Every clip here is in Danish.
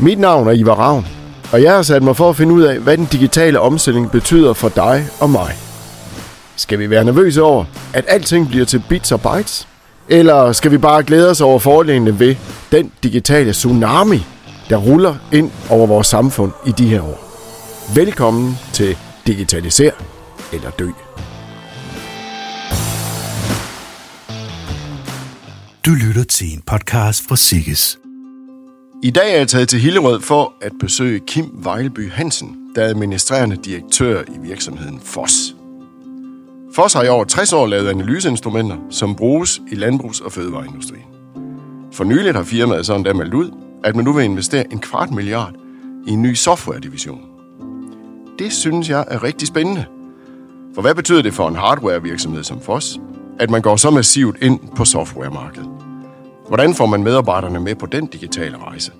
Mit navn er Ivar Ravn, og jeg har sat mig for at finde ud af, hvad den digitale omstilling betyder for dig og mig. Skal vi være nervøse over, at alting bliver til bits og bytes? Eller skal vi bare glæde os over fordelene ved den digitale tsunami, der ruller ind over vores samfund i de her år? Velkommen til Digitaliser eller Dø. Du lytter til en podcast fra Sikkes. I dag er jeg taget til Hillerød for at besøge Kim Vejlby Hansen, der er administrerende direktør i virksomheden FOS. FOS har i over 60 år lavet analyseinstrumenter, som bruges i landbrugs- og fødevareindustrien. For nyligt har firmaet sådan der meldt ud, at man nu vil investere en kvart milliard i en ny software-division. Det synes jeg er rigtig spændende. For hvad betyder det for en hardware-virksomhed som FOS, at man går så massivt ind på softwaremarkedet? Hvordan får man medarbejderne med på den digitale rejse?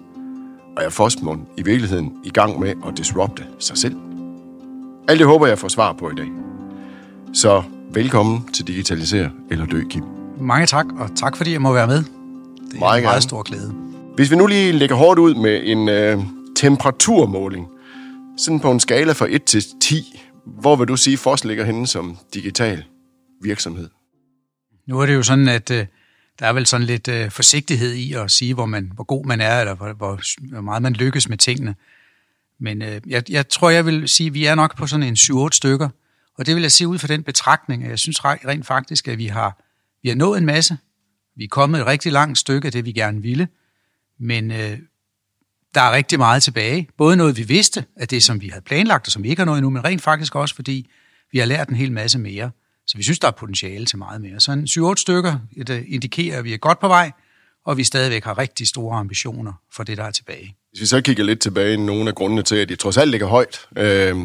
Og er Fosmund i virkeligheden i gang med at disrupte sig selv? Alt det håber jeg får svar på i dag. Så velkommen til Digitalisere eller Dø, Kim. Mange tak, og tak fordi jeg må være med. Det er Meget en meget stor glæde. Hvis vi nu lige lægger hårdt ud med en øh, temperaturmåling, sådan på en skala fra 1 til 10, hvor vil du sige, Fos ligger henne som digital virksomhed? Nu er det jo sådan, at øh, der er vel sådan lidt øh, forsigtighed i at sige, hvor, man, hvor god man er, eller hvor, hvor, hvor meget man lykkes med tingene. Men øh, jeg, jeg tror, jeg vil sige, at vi er nok på sådan en 7-8 stykker. Og det vil jeg sige ud fra den betragtning, at jeg synes rent faktisk, at vi har, vi har nået en masse. Vi er kommet et rigtig langt stykke af det, vi gerne ville. Men øh, der er rigtig meget tilbage. Både noget, vi vidste, at det, som vi havde planlagt, og som vi ikke har nået endnu, men rent faktisk også, fordi vi har lært en hel masse mere. Så vi synes, der er potentiale til meget mere. Så en 7-8 stykker det indikerer, at vi er godt på vej, og vi stadigvæk har rigtig store ambitioner for det, der er tilbage. Hvis vi så kigger lidt tilbage i nogle af grundene til, at de trods alt ligger højt, øh,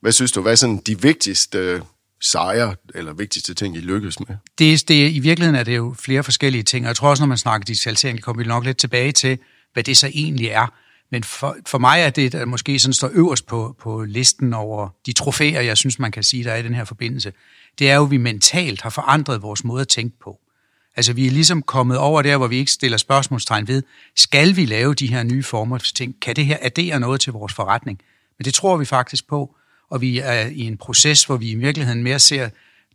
hvad synes du, hvad er sådan de vigtigste øh, sejre, eller vigtigste ting, I lykkes med? det, det, I virkeligheden er det jo flere forskellige ting, og jeg tror også, når man snakker digitalisering, det kommer vi nok lidt tilbage til, hvad det så egentlig er. Men for, for mig er det, der måske sådan står øverst på, på listen over de trofæer, jeg synes, man kan sige, der er i den her forbindelse, det er jo, at vi mentalt har forandret vores måde at tænke på. Altså, vi er ligesom kommet over der, hvor vi ikke stiller spørgsmålstegn ved, skal vi lave de her nye former for ting? Kan det her addere noget til vores forretning? Men det tror vi faktisk på, og vi er i en proces, hvor vi i virkeligheden mere ser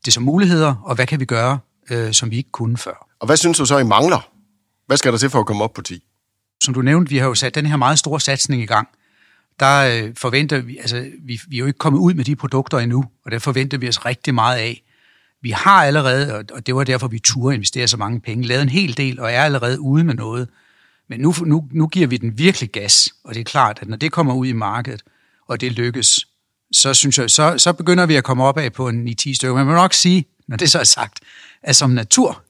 det som muligheder, og hvad kan vi gøre, øh, som vi ikke kunne før. Og hvad synes du så, I mangler? Hvad skal der til for at komme op på 10? Som du nævnte, vi har jo sat den her meget store satsning i gang. Der øh, forventer vi, altså vi, vi er jo ikke kommet ud med de produkter endnu, og der forventer vi os rigtig meget af. Vi har allerede, og- det var derfor, vi turde investere så mange penge, lavet en hel del, og er allerede ude med noget. Men nu, nu, nu giver vi den virkelig gas, og det er klart, at når det kommer ud i markedet, og det lykkes, så, synes jeg, så, så begynder vi at komme op af på en 9-10 stykker. Men man må nok sige, når det så er sagt, at som natur,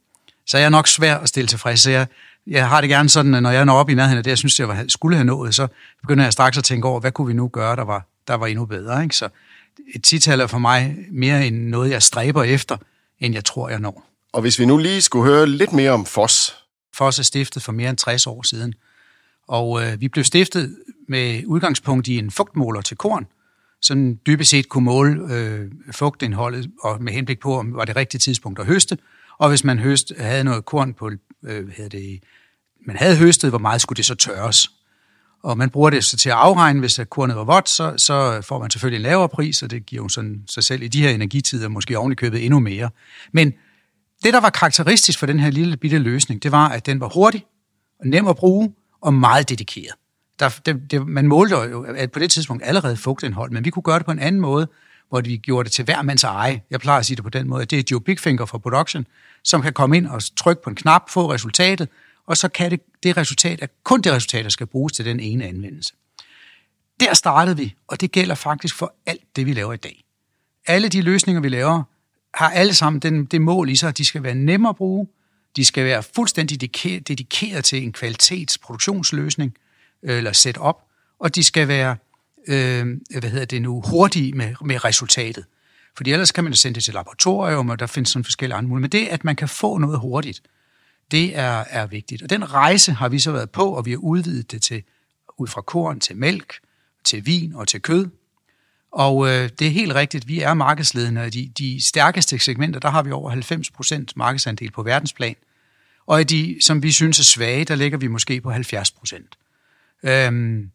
så er jeg nok svær at stille tilfreds. Så jeg, jeg har det gerne sådan, at når jeg når op i nærheden af det, jeg synes, jeg var- skulle have nået, så begynder jeg straks at tænke over, hvad kunne vi nu gøre, der var, der var endnu bedre. Ikke? Så et tital er for mig mere end noget, jeg stræber efter, end jeg tror, jeg når. Og hvis vi nu lige skulle høre lidt mere om Fos, FOS er stiftet for mere end 60 år siden. Og øh, vi blev stiftet med udgangspunkt i en fugtmåler til korn, som dybest set kunne måle øh, fugtindholdet og med henblik på, om var det rigtige tidspunkt at høste. Og hvis man høst, havde noget korn på, øh, hvad det, man havde høstet, hvor meget skulle det så tørres. Og man bruger det så til at afregne, hvis at kornet var vådt, så, så får man selvfølgelig en lavere pris, og det giver jo sådan sig selv i de her energitider måske oven købet endnu mere. Men det, der var karakteristisk for den her lille bitte løsning, det var, at den var hurtig og nem at bruge og meget dedikeret. Der, det, det, man målte jo at på det tidspunkt allerede fugtindhold, men vi kunne gøre det på en anden måde, hvor vi gjorde det til hver mands eje. Jeg plejer at sige det på den måde, at det er Joe Bigfinger fra Production, som kan komme ind og trykke på en knap, få resultatet, og så kan det, det resultat, er kun det resultat, der skal bruges til den ene anvendelse. Der startede vi, og det gælder faktisk for alt det, vi laver i dag. Alle de løsninger, vi laver, har alle sammen den, det mål i sig, at de skal være nemme at bruge, de skal være fuldstændig dedikeret til en kvalitetsproduktionsløsning øh, eller setup, og de skal være øh, hvad hedder det nu, hurtige med, med resultatet. Fordi ellers kan man sende det til laboratorium, og der findes sådan forskellige andre muligheder. Men det, at man kan få noget hurtigt, det er, er vigtigt. Og den rejse har vi så været på, og vi har udvidet det til ud fra korn til mælk, til vin og til kød. Og øh, det er helt rigtigt, vi er markedsledende. og De, de stærkeste segmenter, der har vi over 90% markedsandel på verdensplan. Og i de, som vi synes er svage, der ligger vi måske på 70%. Øhm,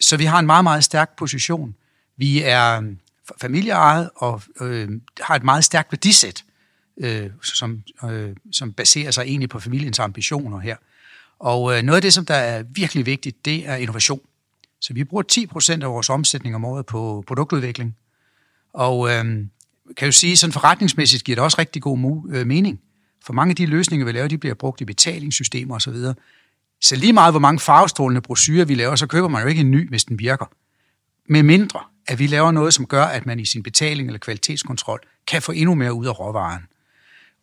så vi har en meget, meget stærk position. Vi er øh, familieejet og øh, har et meget stærkt værdisæt, øh, som, øh, som baserer sig egentlig på familiens ambitioner her. Og øh, noget af det, som der er virkelig vigtigt, det er innovation. Så vi bruger 10% af vores omsætning om året på produktudvikling. Og øh, kan jo sige, sådan forretningsmæssigt giver det også rigtig god øh, mening. For mange af de løsninger, vi laver, de bliver brugt i betalingssystemer osv. Så, så lige meget, hvor mange farvestrålende brosyrer vi laver, så køber man jo ikke en ny, hvis den virker. Med mindre, at vi laver noget, som gør, at man i sin betaling eller kvalitetskontrol kan få endnu mere ud af råvaren.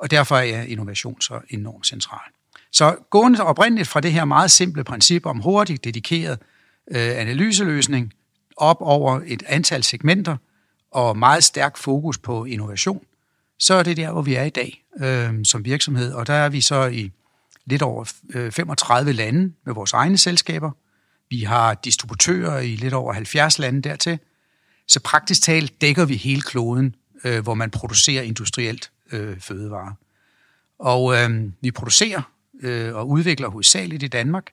Og derfor er innovation så enormt central. Så gående oprindeligt fra det her meget simple princip om hurtigt, dedikeret øh, analyseløsning op over et antal segmenter og meget stærk fokus på innovation, så er det der, hvor vi er i dag øh, som virksomhed. Og der er vi så i lidt over øh, 35 lande med vores egne selskaber. Vi har distributører i lidt over 70 lande dertil. Så praktisk talt dækker vi hele kloden, øh, hvor man producerer industrielt øh, fødevarer. Og øh, vi producerer øh, og udvikler hovedsageligt i Danmark,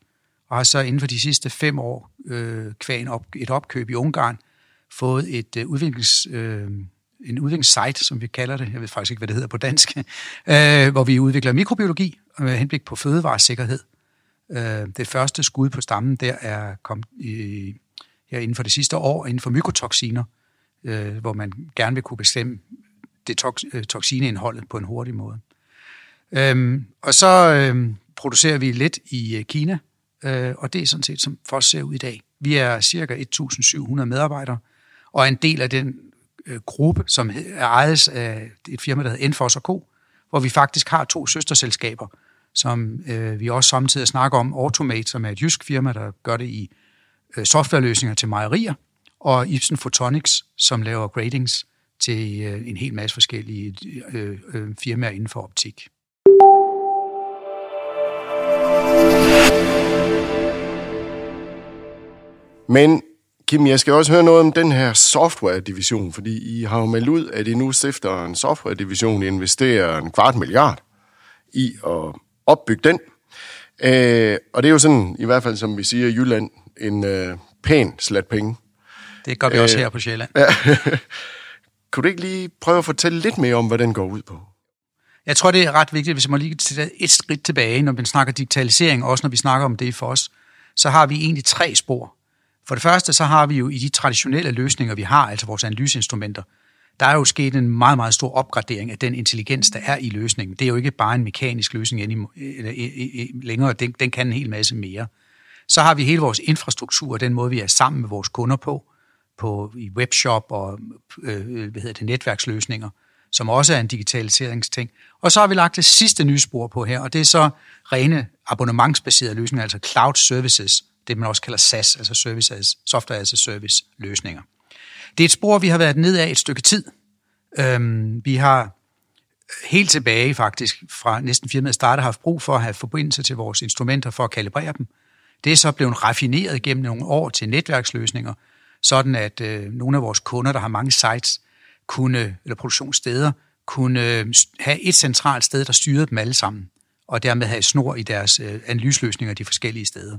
og har så inden for de sidste fem år, øh, kvæg op, et opkøb i Ungarn, fået et øh, udviklings... Øh, en udviklingssite, som vi kalder det, jeg ved faktisk ikke, hvad det hedder på dansk, øh, hvor vi udvikler mikrobiologi med henblik på fødevaresikkerhed. Øh, det første skud på stammen der er kommet i, her inden for det sidste år inden for mykotoxiner, øh, hvor man gerne vil kunne bestemme det tox, øh, på en hurtig måde. Øhm, og så øhm, producerer vi lidt i øh, Kina, øh, og det er sådan set, som FOS ser ud i dag. Vi er cirka 1.700 medarbejdere, og en del af den øh, gruppe, som er ejes af et firma, der hedder Enfos Co., hvor vi faktisk har to søsterselskaber, som øh, vi også samtidig snakker om, Automate, som er et jysk firma, der gør det i øh, softwareløsninger til mejerier, og Ibsen Photonics, som laver gradings til øh, en hel masse forskellige øh, øh, firmaer inden for optik. Men Kim, jeg skal også høre noget om den her software-division, fordi I har jo meldt ud, at I nu stifter en software-division, I investerer en kvart milliard i at opbygge den. Øh, og det er jo sådan, i hvert fald som vi siger i Jylland, en øh, pæn slat penge. Det gør vi også øh, her på Sjælland. Kunne du ikke lige prøve at fortælle lidt mere om, hvad den går ud på? Jeg tror, det er ret vigtigt, hvis man må lige tage et skridt tilbage, når vi snakker digitalisering, også når vi snakker om det for os, så har vi egentlig tre spor. For det første, så har vi jo i de traditionelle løsninger, vi har, altså vores analyseinstrumenter, der er jo sket en meget, meget stor opgradering af den intelligens, der er i løsningen. Det er jo ikke bare en mekanisk løsning længere, den, den kan en hel masse mere. Så har vi hele vores infrastruktur, den måde, vi er sammen med vores kunder på, på i webshop og øh, øh, hvad hedder det, netværksløsninger, som også er en digitaliseringsting. Og så har vi lagt det sidste nye spor på her, og det er så rene abonnementsbaserede løsninger, altså cloud services, det man også kalder SaaS, altså service as, software as a service løsninger. Det er et spor, vi har været ned af et stykke tid. Øhm, vi har helt tilbage faktisk, fra næsten firmaet startede, haft brug for at have forbindelse til vores instrumenter for at kalibrere dem. Det er så blevet raffineret gennem nogle år til netværksløsninger, sådan at øh, nogle af vores kunder, der har mange sites, kunne, eller produktionssteder, kunne øh, have et centralt sted, der styrede dem alle sammen, og dermed have snor i deres øh, analyseløsninger de forskellige steder.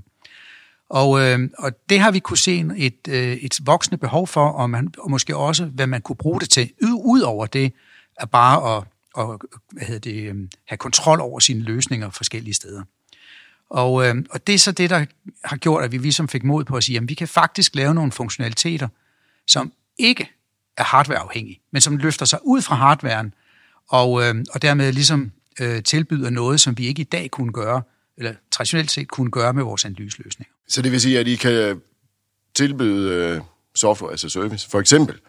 Og, øh, og det har vi kunne se et, øh, et voksende behov for, og, man, og måske også, hvad man kunne bruge det til. Ud over det, at bare at, at hvad hedder det, øh, have kontrol over sine løsninger forskellige steder. Og, øh, og det er så det, der har gjort, at vi ligesom fik mod på at sige, at vi kan faktisk lave nogle funktionaliteter, som ikke er hardwareafhængige, men som løfter sig ud fra hardwaren, og, øh, og dermed ligesom øh, tilbyder noget, som vi ikke i dag kunne gøre, eller traditionelt set kunne gøre med vores analyseløsninger. Så det vil sige, at I kan tilbyde øh, software as a service, for eksempel,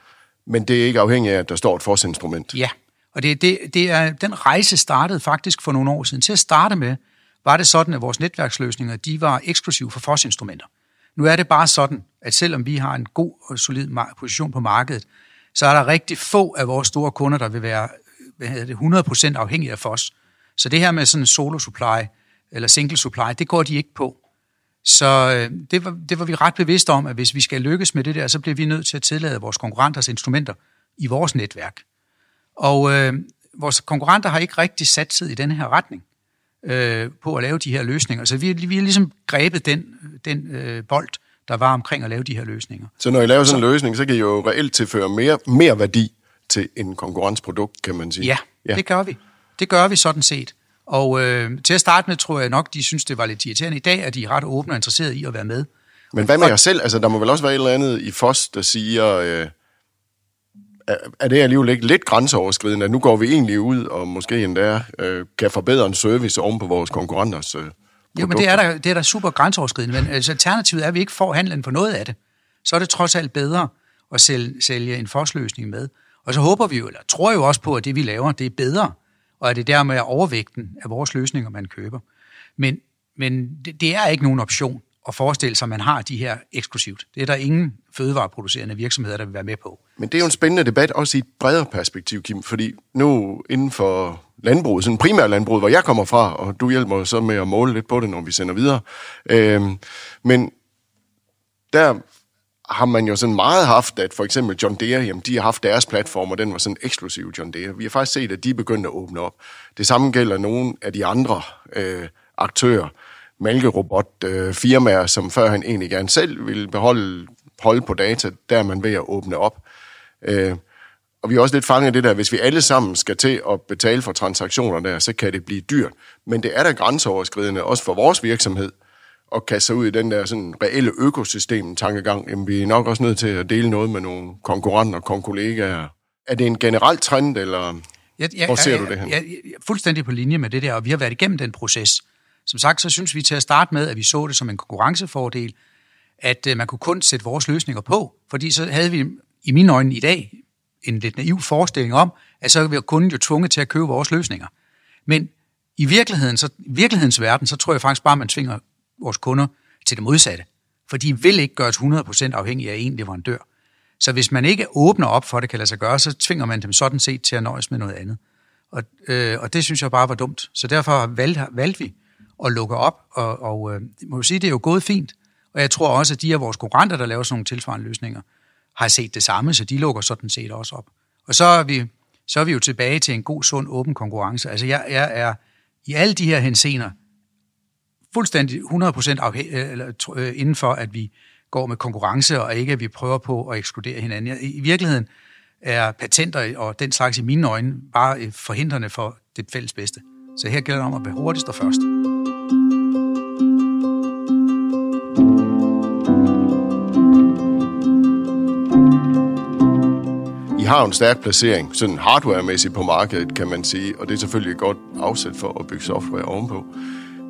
men det er ikke afhængigt af, at der står et forsinstrument. Ja, og det, det, det er, den rejse startede faktisk for nogle år siden. Til at starte med, var det sådan, at vores netværksløsninger, de var eksklusive for forsinstrumenter. Nu er det bare sådan, at selvom vi har en god og solid position på markedet, så er der rigtig få af vores store kunder, der vil være hvad det, 100% afhængige af FOS. Så det her med sådan en solo supply eller single supply, det går de ikke på. Så øh, det, var, det var vi ret bevidste om, at hvis vi skal lykkes med det der, så bliver vi nødt til at tillade vores konkurrenters instrumenter i vores netværk. Og øh, vores konkurrenter har ikke rigtig sat sig i den her retning øh, på at lave de her løsninger. Så vi, vi har ligesom grebet den, den øh, bold der var omkring at lave de her løsninger. Så når I laver sådan en løsning, så kan I jo reelt tilføre mere, mere værdi til en konkurrenceprodukt, kan man sige. Ja, ja, det gør vi. Det gør vi sådan set. Og øh, til at starte med, tror jeg nok, de synes, det var lidt irriterende. I dag er de ret åbne og interesserede i at være med. Men hvad med jer selv? Altså, der må vel også være et eller andet i FOS, der siger, øh, er, det alligevel ikke lidt grænseoverskridende, at nu går vi egentlig ud og måske endda øh, kan forbedre en service oven på vores konkurrenters øh, Jo, men det er, da, det er da super grænseoverskridende, men altså, alternativet er, at vi ikke får handlen for noget af det. Så er det trods alt bedre at sælge, sælge en FOS-løsning med. Og så håber vi jo, eller tror jo også på, at det vi laver, det er bedre, og at det dermed er overvægten af vores løsninger, man køber. Men, men det, det er ikke nogen option at forestille sig, at man har de her eksklusivt. Det er der ingen fødevareproducerende virksomheder, der vil være med på. Men det er jo en spændende debat, også i et bredere perspektiv, Kim, fordi nu inden for landbruget, sådan primært landbruget, hvor jeg kommer fra, og du hjælper så med at måle lidt på det, når vi sender videre. Øhm, men der har man jo sådan meget haft, at for eksempel John Deere, jamen, de har haft deres platform, og den var sådan eksklusiv John Deere. Vi har faktisk set, at de er begyndt at åbne op. Det samme gælder nogle af de andre øh, aktører, mælkerobot øh, firmaer, som før han egentlig gerne selv ville beholde holde på data, der er man ved at åbne op. Øh, og vi er også lidt fanget af det der, hvis vi alle sammen skal til at betale for transaktioner der, så kan det blive dyrt. Men det er da grænseoverskridende, også for vores virksomhed, at kaste sig ud i den der sådan reelle økosystem-tankegang. Jamen, vi er nok også nødt til at dele noget med nogle konkurrenter og kollegaer. Er det en generel trend, eller Jeg, jeg, hvor ser jeg, du det hen? Jeg, jeg, jeg er fuldstændig på linje med det der, og vi har været igennem den proces. Som sagt, så synes vi til at starte med, at vi så det som en konkurrencefordel, at øh, man kunne kun sætte vores løsninger på, fordi så havde vi i mine øjne i dag en lidt naiv forestilling om, at så er vi kunden jo tvunget til at købe vores løsninger. Men i virkeligheden, så, i virkelighedens verden, så tror jeg faktisk bare, at man tvinger vores kunder til det modsatte. For de vil ikke gøres 100% afhængige af en leverandør. Så hvis man ikke åbner op for, at det kan lade sig gøre, så tvinger man dem sådan set til at nøjes med noget andet. Og, øh, og det synes jeg bare var dumt. Så derfor valgte, valgte vi og lukke op, og, og øh, må jo sige, det er jo gået fint. Og jeg tror også, at de af vores konkurrenter, der laver sådan nogle tilsvarende løsninger, har set det samme, så de lukker sådan set også op. Og så er vi, så er vi jo tilbage til en god, sund, åben konkurrence. Altså jeg, jeg er i alle de her hensener fuldstændig 100% afhæ- øh, eller, øh, inden for, at vi går med konkurrence, og ikke at vi prøver på at ekskludere hinanden. Jeg- I virkeligheden er patenter og den slags i mine øjne bare øh, forhindrende for det fælles bedste. Så her gælder det om at være hurtigst og først. Har en stærk placering, sådan hardware-mæssigt på markedet, kan man sige, og det er selvfølgelig et godt afsæt for at bygge software ovenpå.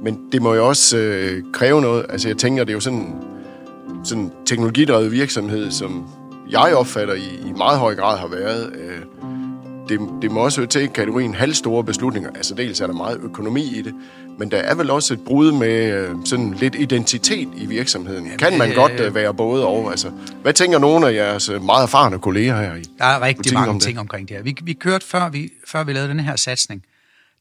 Men det må jo også øh, kræve noget. Altså jeg tænker, det er jo sådan sådan teknologidrevet virksomhed, som jeg opfatter i, i meget høj grad har været. Øh, det, det må også høre til kategorien halvstore beslutninger. Altså dels er der meget økonomi i det, men der er vel også et brud med øh, sådan lidt identitet i virksomheden. Jamen, kan man øh, godt øh, være både og? Altså, hvad tænker nogle af jeres øh, meget erfarne kolleger her i? Der er rigtig mange om det? ting omkring det her. Vi, vi kørte, før vi, før vi lavede den her satsning,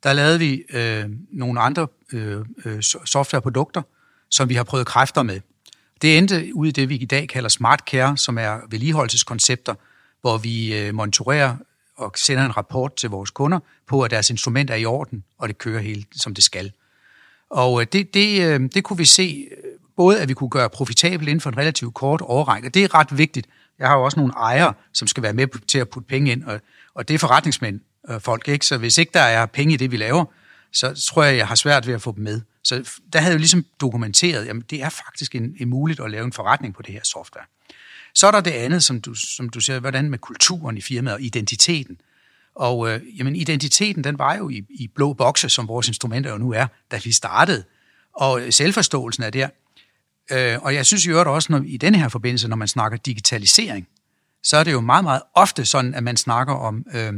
der lavede vi øh, nogle andre øh, øh, so- softwareprodukter, som vi har prøvet kræfter med. Det endte ud i det, vi i dag kalder Smart Care, som er vedligeholdelseskoncepter, hvor vi øh, monitorerer og sender en rapport til vores kunder på, at deres instrument er i orden, og det kører helt, som det skal. Og øh, det, det, øh, det kunne vi se, øh, både at vi kunne gøre profitabelt inden for en relativt kort årrække. Det er ret vigtigt. Jeg har jo også nogle ejere, som skal være med til at putte penge ind, og, og det er forretningsmænd, øh, folk, ikke? Så hvis ikke der er penge i det, vi laver, så tror jeg, jeg har svært ved at få dem med. Så der havde jeg jo ligesom dokumenteret, at det er faktisk en, en muligt at lave en forretning på det her software. Så er der det andet, som du, som du siger, hvordan med kulturen i firmaet og identiteten. Og øh, jamen, identiteten, den var jo i, i blå bokse, som vores instrumenter jo nu er, da vi startede. Og øh, selvforståelsen er der. Øh, og jeg synes jo også, når, i denne her forbindelse, når man snakker digitalisering, så er det jo meget, meget ofte sådan, at man snakker om, øh,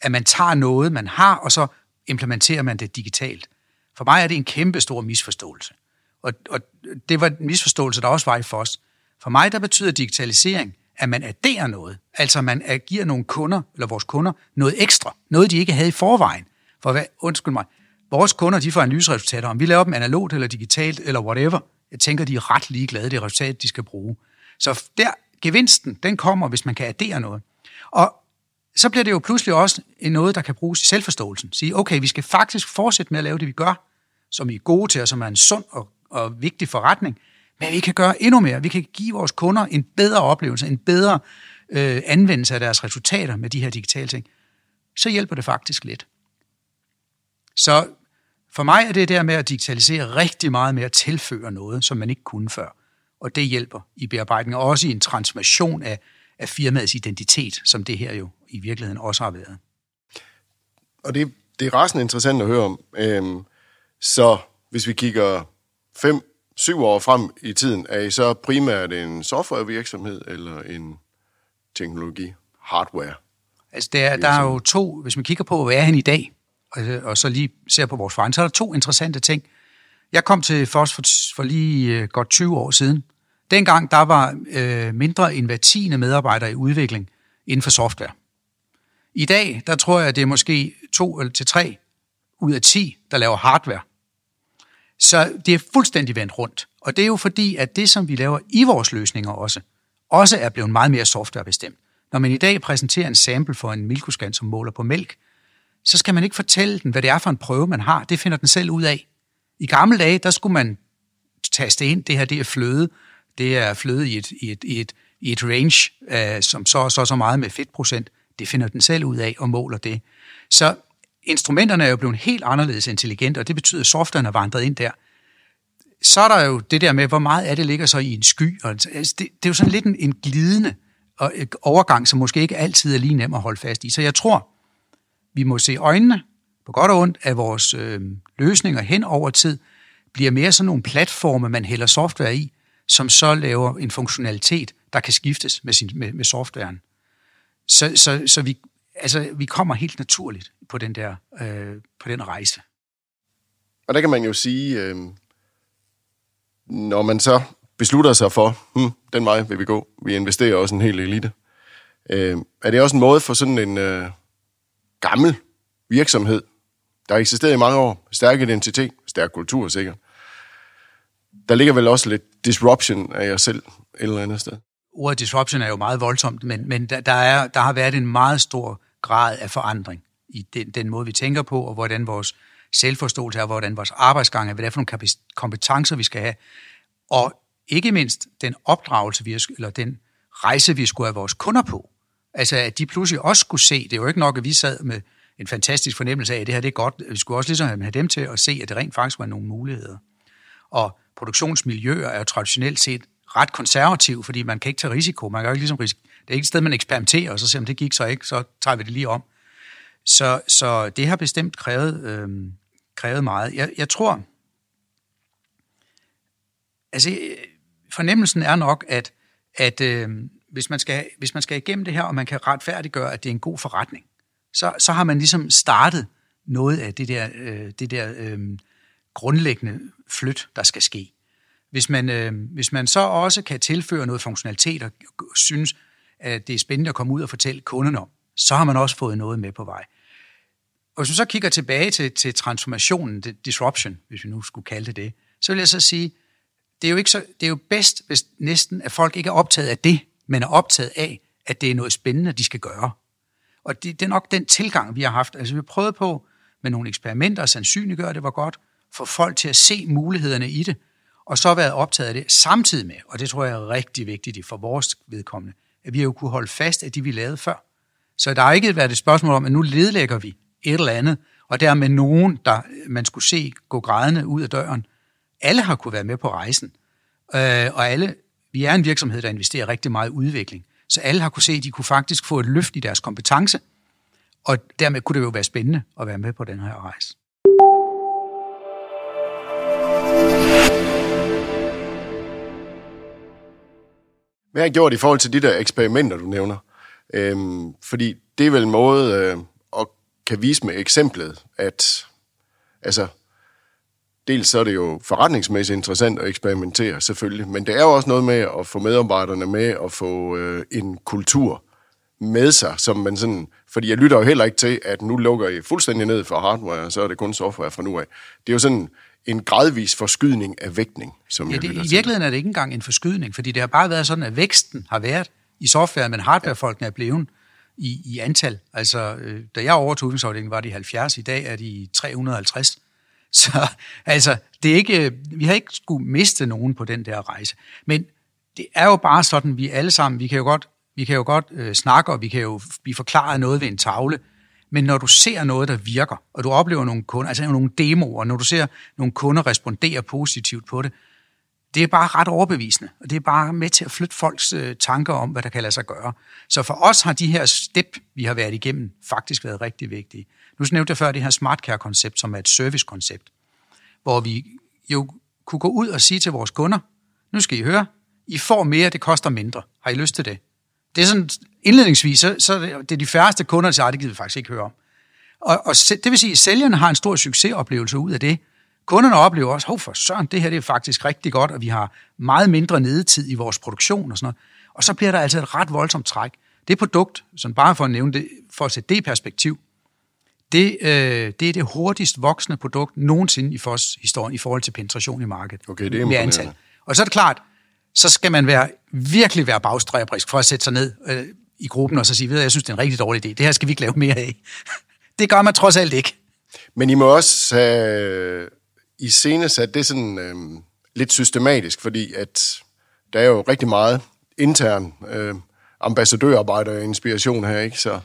at man tager noget, man har, og så implementerer man det digitalt. For mig er det en kæmpe stor misforståelse. Og, og det var en misforståelse, der også var i FOS. For mig, der betyder digitalisering, at man adderer noget. Altså man giver nogle kunder, eller vores kunder, noget ekstra. Noget, de ikke havde i forvejen. For hvad, undskyld mig, vores kunder, de får analyseresultater, om vi laver dem analogt eller digitalt, eller whatever. Jeg tænker, de er ret ligeglade, det resultat, de skal bruge. Så der, gevinsten, den kommer, hvis man kan addere noget. Og så bliver det jo pludselig også en noget, der kan bruges i selvforståelsen. Sige, okay, vi skal faktisk fortsætte med at lave det, vi gør, som I er gode til, og som er en sund og, og vigtig forretning, men vi kan gøre endnu mere. Vi kan give vores kunder en bedre oplevelse, en bedre øh, anvendelse af deres resultater med de her digitale ting. Så hjælper det faktisk lidt. Så for mig er det der med at digitalisere rigtig meget med at tilføre noget, som man ikke kunne før. Og det hjælper i bearbejdningen, og også i en transformation af, af firmaets identitet, som det her jo i virkeligheden også har været. Og det, det er rasende interessant at høre om. Øhm, så hvis vi kigger fem, syv år frem i tiden, er I så primært en softwarevirksomhed eller en teknologi, hardware? Altså der, der er jo to, hvis man kigger på, hvad er han i dag, og, og så lige ser på vores forretning, så er der to interessante ting. Jeg kom til FOS for, for lige øh, godt 20 år siden. Dengang der var øh, mindre end hver tiende medarbejder i udvikling inden for software. I dag, der tror jeg, det er måske to eller til tre ud af 10, der laver hardware. Så det er fuldstændig vendt rundt. Og det er jo fordi, at det, som vi laver i vores løsninger også, også er blevet meget mere softwarebestemt. Når man i dag præsenterer en sample for en mælkuskan, som måler på mælk, så skal man ikke fortælle den, hvad det er for en prøve, man har. Det finder den selv ud af. I gamle dage, der skulle man taste ind, det her det er fløde. Det er fløde i et, i et, i et, i et range, øh, som så så så meget med fedtprocent. Det finder den selv ud af og måler det. Så instrumenterne er jo blevet helt anderledes intelligente, og det betyder, at softwaren er vandret ind der. Så er der jo det der med, hvor meget af det ligger så i en sky. Og altså, altså det, det er jo sådan lidt en, en glidende øh, overgang, som måske ikke altid er lige nem at holde fast i. Så jeg tror, vi må se øjnene, på godt og ondt, at vores øh, løsninger hen over tid bliver mere sådan nogle platforme, man hælder software i, som så laver en funktionalitet, der kan skiftes med, sin, med, med softwaren. Så, så, så vi, altså, vi kommer helt naturligt på den der øh, på den rejse. Og der kan man jo sige, øh, når man så beslutter sig for, hm, den vej vil vi gå, vi investerer også en hel elite, øh, er det også en måde for sådan en øh, gammel virksomhed, der har eksisteret i mange år, stærk identitet, stærk kultur sikkert. Der ligger vel også lidt disruption af jer selv et eller andet sted. Ordet disruption er jo meget voldsomt, men, men der, der, er, der har været en meget stor grad af forandring i den, den måde, vi tænker på, og hvordan vores selvforståelse er, hvordan vores arbejdsgang er, hvad det er for nogle kompetencer, vi skal have. Og ikke mindst den opdragelse, vi har, eller den rejse, vi skulle have vores kunder på. Altså, at de pludselig også skulle se, det er jo ikke nok, at vi sad med en fantastisk fornemmelse af, at det her det er godt. Vi skulle også ligesom have dem til at se, at det rent faktisk var nogle muligheder. Og produktionsmiljøer er jo traditionelt set ret konservativ, fordi man kan ikke tage risiko. Man kan jo ikke ligesom risiko. Det er ikke et sted, man eksperimenterer, og så ser om det gik så ikke, så tager vi det lige om. Så, så det har bestemt krævet, øh, krævet meget. Jeg, jeg tror, altså fornemmelsen er nok, at, at øh, hvis, man skal, hvis man skal igennem det her, og man kan retfærdiggøre, at det er en god forretning, så, så har man ligesom startet noget af det der, øh, det der øh, grundlæggende flyt, der skal ske. Hvis man, øh, hvis man så også kan tilføre noget funktionalitet og synes, at det er spændende at komme ud og fortælle kunderne om, så har man også fået noget med på vej. Og hvis man så kigger tilbage til, til transformationen, disruption, hvis vi nu skulle kalde det det, så vil jeg så sige, det er jo, ikke så, det er jo bedst, hvis næsten, at folk ikke er optaget af det, men er optaget af, at det er noget spændende, de skal gøre. Og det, det er nok den tilgang, vi har haft. Altså vi har prøvet på med nogle eksperimenter at sandsynliggøre, det var godt, få folk til at se mulighederne i det, og så været optaget af det samtidig med, og det tror jeg er rigtig vigtigt for vores vedkommende, at vi har jo kunne holde fast af de, vi lavede før. Så der har ikke været et spørgsmål om, at nu ledlægger vi et eller andet, og dermed nogen, der man skulle se gå grædende ud af døren. Alle har kunne være med på rejsen, øh, og alle, vi er en virksomhed, der investerer rigtig meget i udvikling, så alle har kunne se, at de kunne faktisk få et løft i deres kompetence, og dermed kunne det jo være spændende at være med på den her rejse. Hvad har jeg gjort i forhold til de der eksperimenter, du nævner? Øhm, fordi det er vel en måde øh, kan vise med eksemplet, at altså, dels så er det jo forretningsmæssigt interessant at eksperimentere, selvfølgelig, men det er jo også noget med at få medarbejderne med og få øh, en kultur med sig, som man sådan... Fordi jeg lytter jo heller ikke til, at nu lukker I fuldstændig ned for hardware, og så er det kun software fra nu af. Det er jo sådan en gradvis forskydning af vægtning, som ja, jeg det, I virkeligheden er det ikke engang en forskydning, fordi det har bare været sådan, at væksten har været i software, men hardwarefolkene er blevet i, i antal. Altså, øh, da jeg overtog udviklingsafdelingen, var de 70, i dag er de 350. Så altså, det er ikke, øh, vi har ikke skulle miste nogen på den der rejse. Men det er jo bare sådan, vi alle sammen, vi kan jo godt, vi kan jo godt øh, snakke, og vi kan jo blive forklaret noget ved en tavle, men når du ser noget, der virker, og du oplever nogle kunder, altså nogle demoer, når du ser nogle kunder respondere positivt på det, det er bare ret overbevisende, og det er bare med til at flytte folks øh, tanker om, hvad der kan lade sig gøre. Så for os har de her step, vi har været igennem, faktisk været rigtig vigtige. Nu nævnte jeg før det her SmartCare-koncept, som er et servicekoncept, hvor vi jo kunne gå ud og sige til vores kunder, nu skal I høre, I får mere, det koster mindre. Har I lyst til det? Det er sådan, indledningsvis, så, så det er de færreste kunder, der siger, det gider vi faktisk ikke høre om. Og, og det vil sige, at sælgerne har en stor succesoplevelse ud af det. Kunderne oplever også, hov for søren, det her det er faktisk rigtig godt, og vi har meget mindre nedetid i vores produktion og sådan noget. Og så bliver der altså et ret voldsomt træk. Det produkt, som bare for at nævne det, for at sætte det perspektiv, det, øh, det er det hurtigst voksende produkt nogensinde i FOS historien i forhold til penetration i markedet. Okay, det er med antal. Og så er det klart, så skal man være, virkelig være bagstræbrisk for at sætte sig ned øh, i gruppen og så sige, ved jeg synes, det er en rigtig dårlig idé. Det her skal vi ikke lave mere af. det gør man trods alt ikke. Men I må også have i sat det sådan øh, lidt systematisk, fordi at der er jo rigtig meget intern øh, ambassadørarbejde og inspiration her, ikke? Så,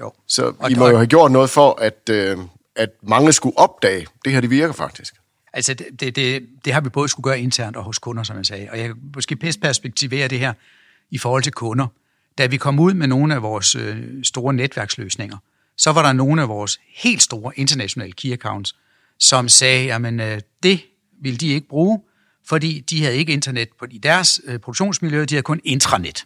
jo. så og I må jo have gjort noget for, at, øh, at mange skulle opdage, det her det virker faktisk. Altså, det, det, det, det har vi både skulle gøre internt og hos kunder, som jeg sagde. Og jeg kan måske bedst perspektivere det her i forhold til kunder. Da vi kom ud med nogle af vores øh, store netværksløsninger, så var der nogle af vores helt store internationale key accounts, som sagde, at øh, det ville de ikke bruge, fordi de havde ikke internet på i deres øh, produktionsmiljø, de havde kun intranet.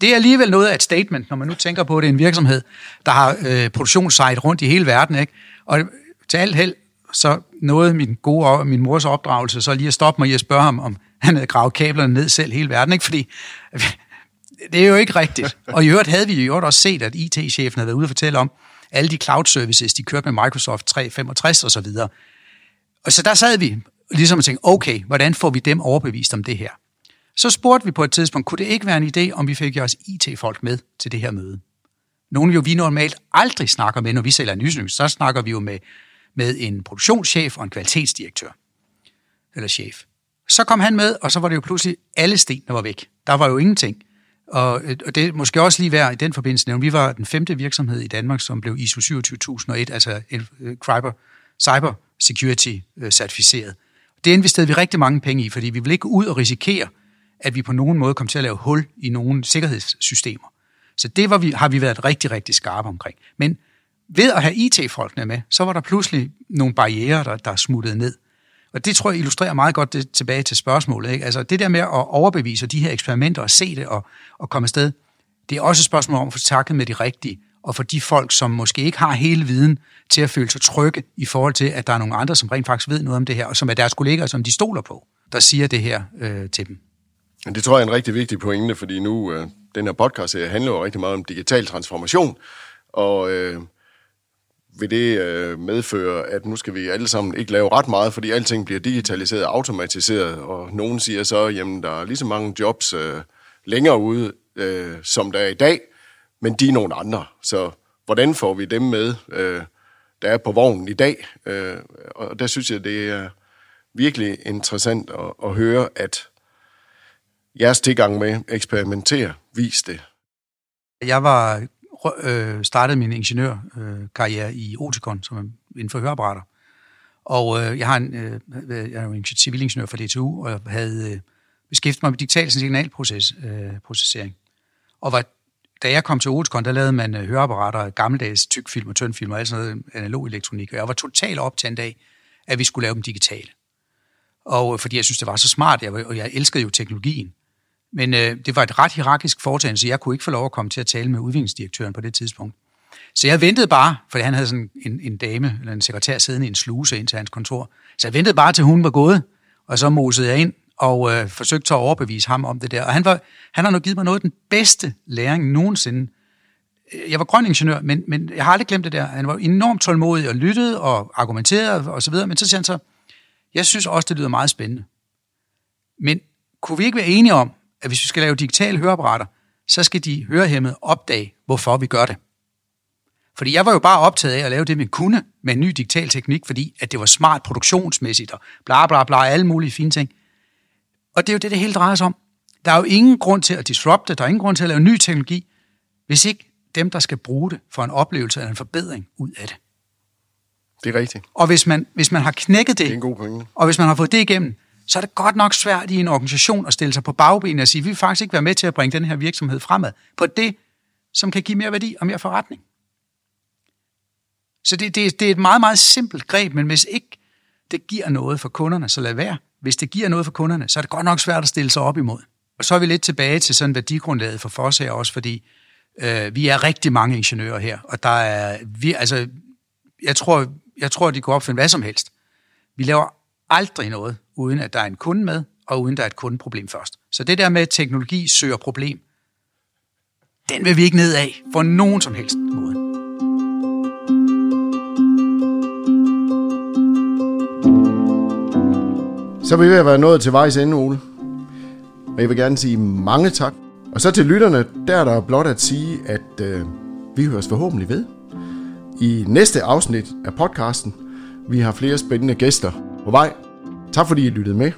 Det er alligevel noget af et statement, når man nu tænker på, at det er en virksomhed, der har øh, produktionssite rundt i hele verden. Ikke? Og til alt held, så nåede min gode min mors opdragelse så lige at stoppe mig i at spørge ham, om han havde gravet kablerne ned selv hele verden. Ikke? Fordi det er jo ikke rigtigt. Og i øvrigt havde vi jo også set, at IT-chefen havde været ude og fortælle om, alle de cloud services, de kørte med Microsoft 365 og så videre. Og så der sad vi ligesom og tænkte, okay, hvordan får vi dem overbevist om det her? Så spurgte vi på et tidspunkt, kunne det ikke være en idé, om vi fik jeres IT-folk med til det her møde? Nogle jo vi normalt aldrig snakker med, når vi sælger en så snakker vi jo med, med en produktionschef og en kvalitetsdirektør. Eller chef. Så kom han med, og så var det jo pludselig alle sten, der var væk. Der var jo ingenting. Og, øh, og det er måske også lige værd i den forbindelse nævne, vi var den femte virksomhed i Danmark, som blev ISO 27001, altså øh, øh, cyber, cyber security certificeret. Det investerede vi rigtig mange penge i, fordi vi ville ikke ud og risikere, at vi på nogen måde kom til at lave hul i nogle sikkerhedssystemer. Så det var vi, har vi været rigtig, rigtig skarpe omkring. Men ved at have IT-folkene med, så var der pludselig nogle barriere, der, der smuttede ned. Og det tror jeg illustrerer meget godt det tilbage til spørgsmålet. Ikke? Altså det der med at overbevise de her eksperimenter og se det og, og komme afsted, det er også et spørgsmål om at få takket med de rigtige, og for de folk, som måske ikke har hele viden til at føle sig trygge i forhold til, at der er nogle andre, som rent faktisk ved noget om det her, og som er deres kolleger, som de stoler på, der siger det her øh, til dem. Det tror jeg er en rigtig vigtig pointe, fordi nu, øh, den her podcast handler jo rigtig meget om digital transformation, og øh, vil det øh, medføre, at nu skal vi alle sammen ikke lave ret meget, fordi alting bliver digitaliseret og automatiseret, og nogen siger så, jamen der er lige så mange jobs øh, længere ude, øh, som der er i dag, men de er nogle andre. Så hvordan får vi dem med, øh, der er på vognen i dag? Øh, og der synes jeg, det er virkelig interessant at, at høre, at jeres tilgang med eksperimentere, vis det. Jeg var øh, startede min ingeniørkarriere øh, i Oticon, som er inden for høreapparater. Og øh, jeg, har en, øh, jeg er jo en civilingeniør fra DTU, og jeg havde øh, beskæftiget mig med digital signalprocessering. Øh, og var, da jeg kom til Oticon, der lavede man øh, høreapparater, gammeldags tykfilm og tyndfilm og alt sådan noget analog elektronik. Og jeg var totalt optaget af, at vi skulle lave dem digitale. Og øh, fordi jeg synes, det var så smart, jeg, og jeg elskede jo teknologien. Men øh, det var et ret hierarkisk foretagende, så jeg kunne ikke få lov at komme til at tale med udviklingsdirektøren på det tidspunkt. Så jeg ventede bare, for han havde sådan en, en dame, eller en sekretær siddende i en sluse ind til hans kontor. Så jeg ventede bare til hun var gået, og så mosede jeg ind og øh, forsøgte at overbevise ham om det der. Og han, var, han har nu givet mig noget af den bedste læring nogensinde. Jeg var grøn ingeniør, men, men jeg har aldrig glemt det der. Han var enormt tålmodig og lyttede og argumenterede og så videre. Men så siger han så, jeg synes også, det lyder meget spændende. Men kunne vi ikke være enige om, at hvis vi skal lave digitale høreapparater, så skal de hørehæmmede opdage, hvorfor vi gør det. Fordi jeg var jo bare optaget af at lave det, man kunne med en ny digital teknik, fordi at det var smart produktionsmæssigt og bla bla bla, alle mulige fine ting. Og det er jo det, det hele drejer sig om. Der er jo ingen grund til at disrupte, der er ingen grund til at lave ny teknologi, hvis ikke dem, der skal bruge det, får en oplevelse eller en forbedring ud af det. Det er rigtigt. Og hvis man, hvis man har knækket det, Det er en god pointe. og hvis man har fået det igennem, så er det godt nok svært i en organisation at stille sig på bagbenene og sige, vi vil faktisk ikke være med til at bringe den her virksomhed fremad på det, som kan give mere værdi og mere forretning. Så det, det, det er et meget, meget simpelt greb, men hvis ikke det giver noget for kunderne, så lad være. Hvis det giver noget for kunderne, så er det godt nok svært at stille sig op imod. Og så er vi lidt tilbage til sådan værdigrundlaget for FOS her også, fordi øh, vi er rigtig mange ingeniører her, og der er, vi, altså, jeg tror, jeg tror, de kunne opfinde hvad som helst. Vi laver aldrig noget, uden at der er en kunde med, og uden der er et kundeproblem først. Så det der med, at teknologi søger problem, den vil vi ikke ned af for nogen som helst måde. Så er vi ved at være nået til vejs ende, Ole. Og jeg vil gerne sige mange tak. Og så til lytterne, der er der blot at sige, at øh, vi høres forhåbentlig ved i næste afsnit af podcasten. Vi har flere spændende gæster på vej. Tak fordi I lyttede med.